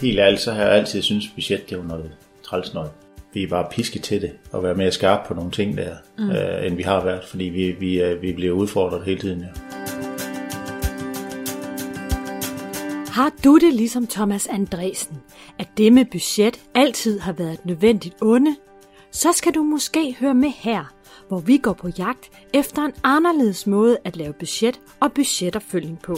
Helt ærligt, så har jeg altid synes budget, det var noget træls noget. Vi er bare pisket til det, og være mere skarpe på nogle ting der, mm. øh, end vi har været, fordi vi, vi, øh, vi bliver udfordret hele tiden. Ja. Har du det ligesom Thomas Andresen, at det med budget altid har været et nødvendigt onde? Så skal du måske høre med her, hvor vi går på jagt efter en anderledes måde at lave budget og budgetopfølgning på.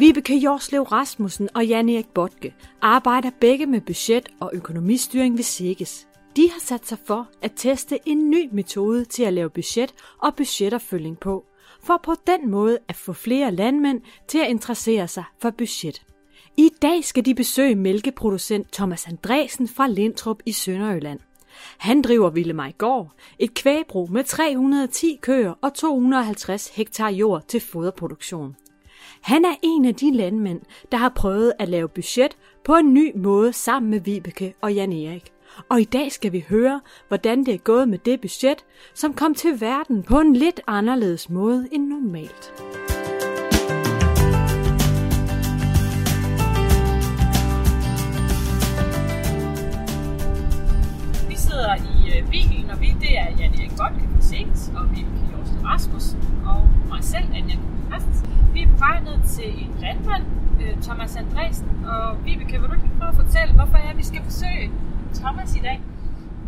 Vibeke Jorslev Rasmussen og Jan Erik Botke arbejder begge med budget og økonomistyring ved SIGES. De har sat sig for at teste en ny metode til at lave budget og budgetopfølging på, for på den måde at få flere landmænd til at interessere sig for budget. I dag skal de besøge mælkeproducent Thomas Andresen fra Lindtrup i Sønderjylland. Han driver Villemajgård, et kvægbrug med 310 køer og 250 hektar jord til foderproduktion. Han er en af de landmænd, der har prøvet at lave budget på en ny måde sammen med Vibeke og Jan Erik. Og i dag skal vi høre, hvordan det er gået med det budget, som kom til verden på en lidt anderledes måde end normalt. Vi sidder i øh, bilen, og vi det er Jan Erik Godt, fra Sings, og Vibeke Jorsten Rasmussen, mig selv, Anja Christensen. Vi er på vej ned til en landmand, øh, Thomas Andresen, og Vibeke, vil du ikke prøve at fortælle, hvorfor er, vi skal besøge Thomas i dag?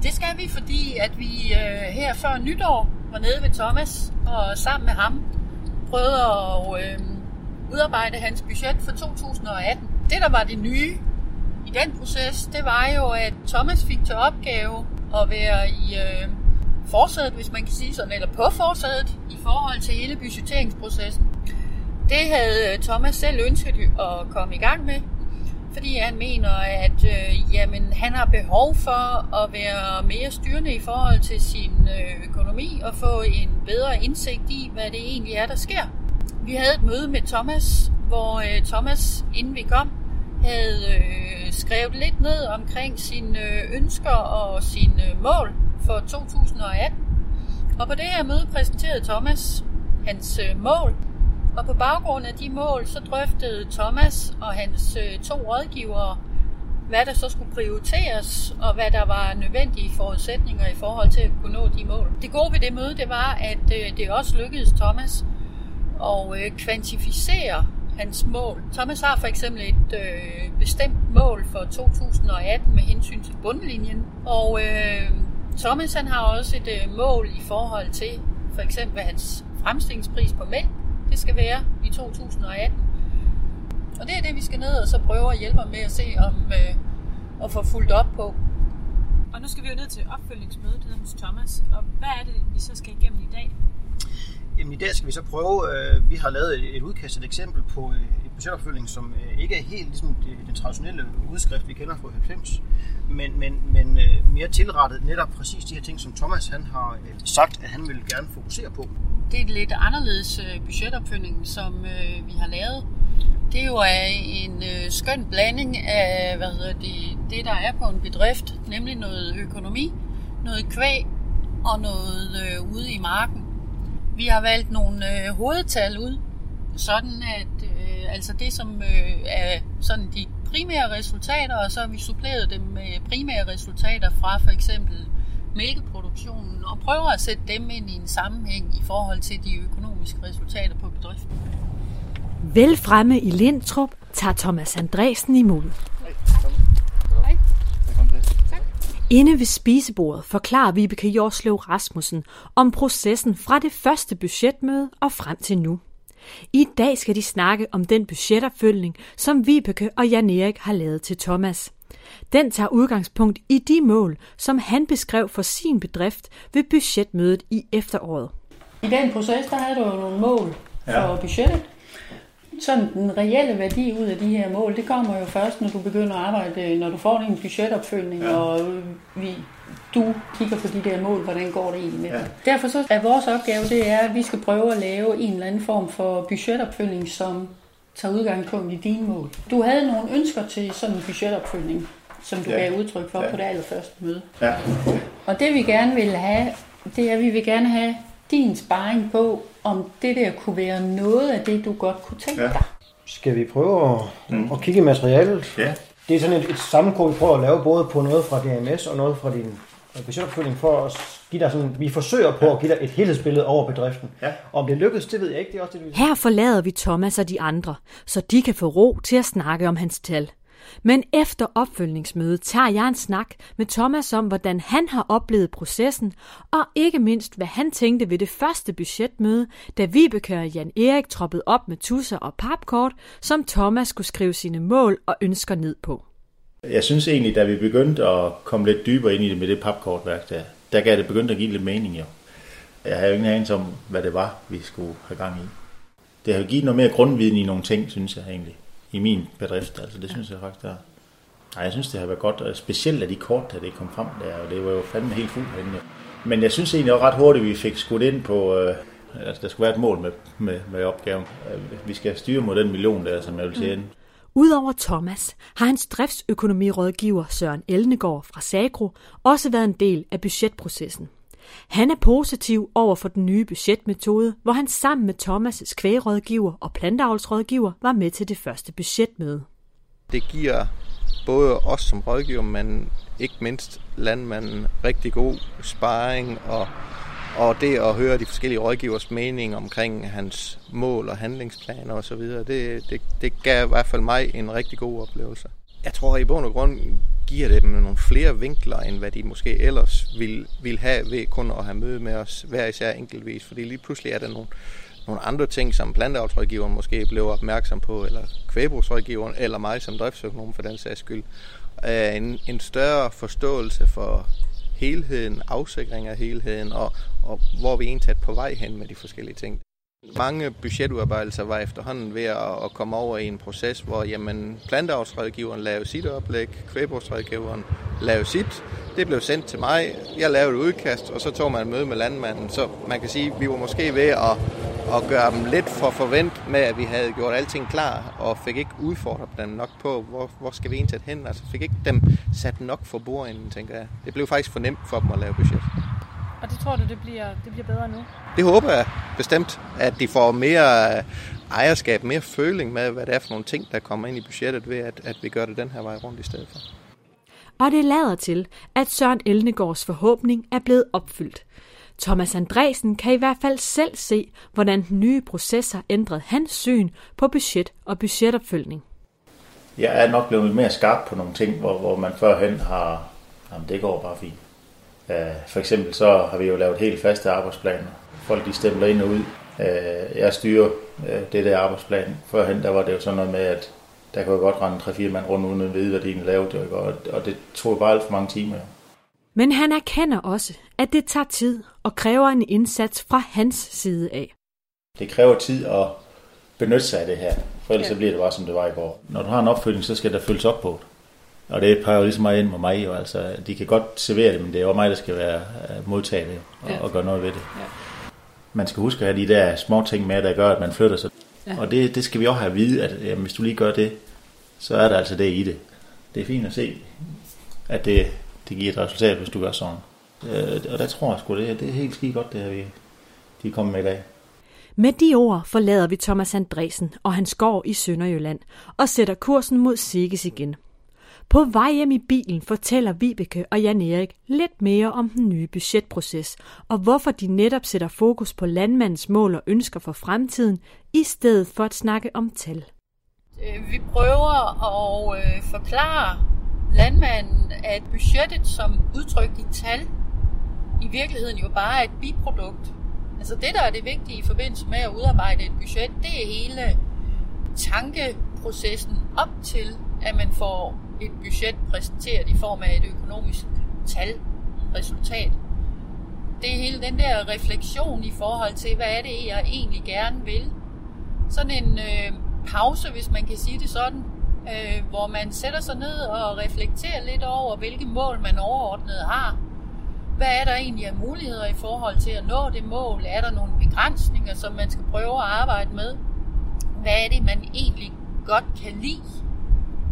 Det skal vi, fordi at vi øh, her før nytår var nede ved Thomas og sammen med ham prøvede at øh, udarbejde hans budget for 2018. Det, der var det nye i den proces, det var jo, at Thomas fik til opgave at være i øh, forsædet, hvis man kan sige sådan, eller på forsædet i forhold til hele budgetteringsprocessen. Det havde øh, Thomas selv ønsket at komme i gang med, fordi han mener, at øh, jamen, han har behov for at være mere styrende i forhold til sin øh, økonomi og få en bedre indsigt i, hvad det egentlig er, der sker. Vi havde et møde med Thomas, hvor øh, Thomas, inden vi kom, havde øh, skrevet lidt ned omkring sine øh, ønsker og sine øh, mål for 2018. Og på det her møde præsenterede Thomas hans øh, mål og på baggrund af de mål, så drøftede Thomas og hans øh, to rådgivere, hvad der så skulle prioriteres, og hvad der var nødvendige forudsætninger i forhold til at kunne nå de mål. Det gode ved det møde, det var, at øh, det også lykkedes Thomas at kvantificere hans mål. Thomas har for eksempel et øh, bestemt mål for 2018 med hensyn til bundlinjen, og øh, Thomas han har også et øh, mål i forhold til for eksempel hans fremstillingspris på mælk, det skal være i 2018. Og det er det, vi skal ned og så prøve at hjælpe med at se, om øh, at få fuldt op på. Og nu skal vi jo ned til opfølgningsmødet hos Thomas. Og hvad er det, vi så skal igennem i dag? Jamen i dag skal vi så prøve, øh, vi har lavet et udkast, et eksempel på budgetopfølging, som øh, ikke er helt ligesom det, den traditionelle udskrift, vi kender fra 90, men, men, men øh, mere tilrettet netop præcis de her ting, som Thomas han har øh, sagt, at han vil gerne fokusere på det er et lidt anderledes øh, som øh, vi har lavet. Det er jo en øh, skøn blanding af hvad hedder det, det, der er på en bedrift, nemlig noget økonomi, noget kvæg og noget øh, ude i marken. Vi har valgt nogle øh, hovedtal ud, sådan at altså det, som øh, er sådan de primære resultater, og så har vi suppleret dem med primære resultater fra for eksempel mælkeproduktionen og prøver at sætte dem ind i en sammenhæng i forhold til de økonomiske resultater på bedriften. Vel fremme i Lindtrup tager Thomas Andresen imod. Hej. Inde ved spisebordet forklarer Vibeke Jorslev Rasmussen om processen fra det første budgetmøde og frem til nu. I dag skal de snakke om den budgetopfølgning, som Vibeke og Jan Erik har lavet til Thomas. Den tager udgangspunkt i de mål, som han beskrev for sin bedrift ved budgetmødet i efteråret. I den proces, der havde du jo nogle mål for ja. budgettet. Sådan den reelle værdi ud af de her mål, det kommer jo først, når du begynder at arbejde, når du får din budgetopfølgning, ja. og vi, du kigger på de der mål, hvordan går det egentlig med ja. det. Derfor så er vores opgave, det er, at vi skal prøve at lave en eller anden form for budgetopfølgning, som tager udgangspunkt i dine mål. Du havde nogle ønsker til sådan en budgetopfølgning, som du ja. gav udtryk for ja. på det allerførste møde. Ja. Og det vi gerne vil have, det er, at vi vil gerne have din sparring på, om det der kunne være noget af det, du godt kunne tænke ja. dig. Skal vi prøve at, mm. at kigge i materialet? Ja. Det er sådan et, et sammenkog, vi prøver at lave både på noget fra DMS og noget fra din øh, budgetopfølgning for at give dig sådan, vi forsøger på at give dig et helhedsbillede over bedriften. Ja. Om det lykkes, det ved jeg ikke. Det er også det, vi... Her forlader vi Thomas og de andre, så de kan få ro til at snakke om hans tal. Men efter opfølgningsmødet tager jeg en snak med Thomas om, hvordan han har oplevet processen, og ikke mindst, hvad han tænkte ved det første budgetmøde, da Vibeke og Jan Erik troppede op med tusser og papkort, som Thomas skulle skrive sine mål og ønsker ned på. Jeg synes egentlig, da vi begyndte at komme lidt dybere ind i det med det papkortværk der, der gav det begyndt at give lidt mening jo. Jeg havde jo ingen anelse om, hvad det var, vi skulle have gang i. Det har jo givet noget mere grundviden i nogle ting, synes jeg egentlig, i min bedrift. Altså det synes jeg faktisk, der er. Nej, jeg synes, det har været godt, og specielt af de kort, der det kom frem der, og det var jo fandme helt fuldt herinde. Men jeg synes egentlig også ret hurtigt, at vi fik skudt ind på, øh, altså der skulle være et mål med, med, med opgaven. Øh, Vi skal styre mod den million der, som jeg vil tjene. Udover Thomas har hans driftsøkonomirådgiver Søren Elnegård fra Sagro også været en del af budgetprocessen. Han er positiv over for den nye budgetmetode, hvor han sammen med Thomas' kvægerådgiver og planteavlsrådgiver var med til det første budgetmøde. Det giver både os som rådgiver, men ikke mindst landmanden rigtig god sparring og, og det at høre de forskellige rådgivers mening omkring hans mål og handlingsplaner osv., det, det, det gav i hvert fald mig en rigtig god oplevelse. Jeg tror i bund og grund giver det dem nogle flere vinkler, end hvad de måske ellers ville, ville have ved kun at have møde med os hver især enkeltvis, fordi lige pludselig er der nogle, nogle andre ting, som planteavlsrådgiveren måske blev opmærksom på, eller kvæbrugsrådgiveren, eller mig som driftsøkonom for den sags skyld. En, en større forståelse for helheden, afsikring af helheden, og, og hvor vi egentlig er på vej hen med de forskellige ting. Mange budgetudarbejdelser var efterhånden ved at, at komme over i en proces, hvor jamen, planteavlsrådgiveren lavede sit oplæg, kvæbrugsrådgiveren lavede sit. Det blev sendt til mig, jeg lavede et udkast, og så tog man et møde med landmanden. Så man kan sige, at vi var måske ved at, at gøre dem lidt for forvent med, at vi havde gjort alting klar, og fik ikke udfordret dem nok på, hvor, hvor skal vi egentlig hen. Altså fik ikke dem sat nok for bordenden, tænker jeg. Det blev faktisk for nemt for dem at lave budget. Og det tror du, det bliver, det bliver bedre nu? Det håber jeg bestemt, at de får mere øh, ejerskab, mere føling med, hvad det er for nogle ting, der kommer ind i budgettet ved, at, at vi gør det den her vej rundt i stedet for. Og det lader til, at Søren Elnegårds forhåbning er blevet opfyldt. Thomas Andresen kan i hvert fald selv se, hvordan den nye proces har ændret hans syn på budget og budgetopfølgning. Jeg er nok blevet lidt mere skarp på nogle ting, hvor, hvor man førhen har, jamen det går bare fint. Øh, for eksempel så har vi jo lavet helt faste arbejdsplaner. Folk de stempler ind og ud. Øh, jeg styrer øh, det der arbejdsplan. Førhen der var det jo sådan noget med, at der kunne godt rende 3-4 mand rundt uden at vide, hvad de egentlig lavede. Og det tog bare alt for mange timer. Men han erkender også, at det tager tid og kræver en indsats fra hans side af. Det kræver tid at benytte sig af det her, for ellers ja. så bliver det bare som det var i går. Når du har en opfølging, så skal der følges op på det. Og det peger jo ligesom meget ind med mig. Jo. Altså, de kan godt servere det, men det er jo mig, der skal være øh, modtage det og, ja. og gøre noget ved det. Ja. Man skal huske at have de der små ting med, der gør, at man flytter sig. Ja. Og det, det skal vi også have at vide, at jamen, hvis du lige gør det, så er der altså det i det. Det er fint at se, at det, det giver et resultat, hvis du gør sådan. Øh, og der tror jeg sgu, det, det er helt skide godt, det her, vi, de er kommet med i dag. Med de ord forlader vi Thomas Andresen og hans gård i Sønderjylland og sætter kursen mod Sikkes igen. På vej hjem i bilen fortæller Vibeke og Jan Erik lidt mere om den nye budgetproces, og hvorfor de netop sætter fokus på landmandens mål og ønsker for fremtiden, i stedet for at snakke om tal. Øh, Vi prøver at øh, forklare landmanden, at budgettet som udtrykt i tal, i virkeligheden jo bare er et biprodukt. Altså det, der er det vigtige i forbindelse med at udarbejde et budget, det er hele tankeprocessen op til, at man får et budget præsenteret i form af et økonomisk tal, resultat. Det er hele den der refleksion i forhold til, hvad er det, jeg egentlig gerne vil. Sådan en øh, pause, hvis man kan sige det sådan, øh, hvor man sætter sig ned og reflekterer lidt over, hvilke mål man overordnet har. Hvad er der egentlig af muligheder i forhold til at nå det mål? Er der nogle begrænsninger, som man skal prøve at arbejde med? Hvad er det, man egentlig godt kan lide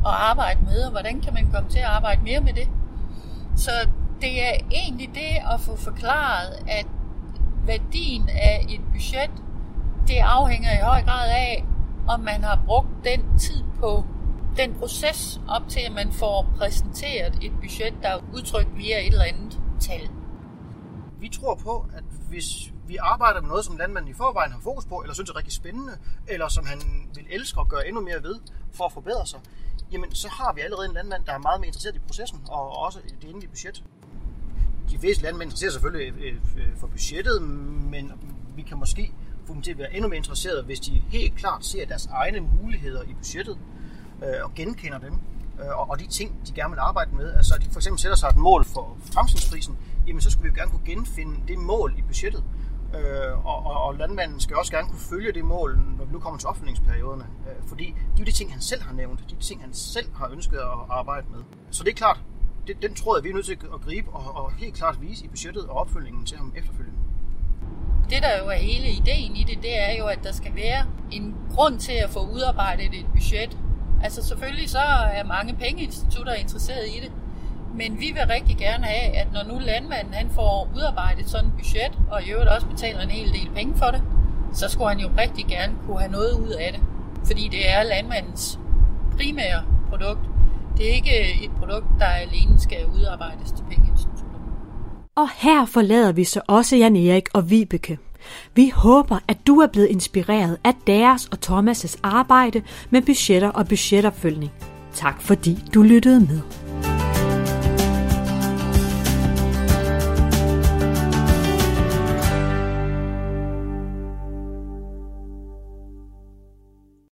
at arbejde med, og hvordan kan man komme til at arbejde mere med det? Så det er egentlig det at få forklaret, at værdien af et budget, det afhænger i høj grad af, om man har brugt den tid på den proces op til, at man får præsenteret et budget, der er udtrykt via et eller andet tal. Vi tror på, at hvis vi arbejder med noget, som landmanden i forvejen har fokus på, eller synes er rigtig spændende, eller som han vil elske at gøre endnu mere ved for at forbedre sig, jamen så har vi allerede en landmand, der er meget mere interesseret i processen, og også det endelige budget. De fleste landmænd interesserer selvfølgelig øh, øh, for budgettet, men vi kan måske få dem til at være endnu mere interesserede, hvis de helt klart ser deres egne muligheder i budgettet, øh, og genkender dem, øh, og, og de ting, de gerne vil arbejde med. Altså, de for eksempel sætter sig et mål for fremtidsprisen, jamen så skulle vi jo gerne kunne genfinde det mål i budgettet. Øh, og, og, og landmanden skal også gerne kunne følge det mål, når vi nu kommer til opfølgningsperioderne. Øh, fordi det er jo de ting, han selv har nævnt. De ting, han selv har ønsket at arbejde med. Så det er klart, det, den tror jeg, vi er nødt til at gribe og, og helt klart vise i budgettet og opfølgningen til ham efterfølgende. Det, der jo er hele ideen i det, det er jo, at der skal være en grund til at få udarbejdet et budget. Altså selvfølgelig så er mange pengeinstitutter interesseret i det, men vi vil rigtig gerne have, at når nu landmanden han får udarbejdet sådan et budget, og i øvrigt også betaler en hel del penge for det, så skulle han jo rigtig gerne kunne have noget ud af det. Fordi det er landmandens primære produkt. Det er ikke et produkt, der alene skal udarbejdes til pengeinstitutter. Og her forlader vi så også Jan Erik og Vibeke. Vi håber, at du er blevet inspireret af deres og Thomas' arbejde med budgetter og budgetopfølgning. Tak fordi du lyttede med.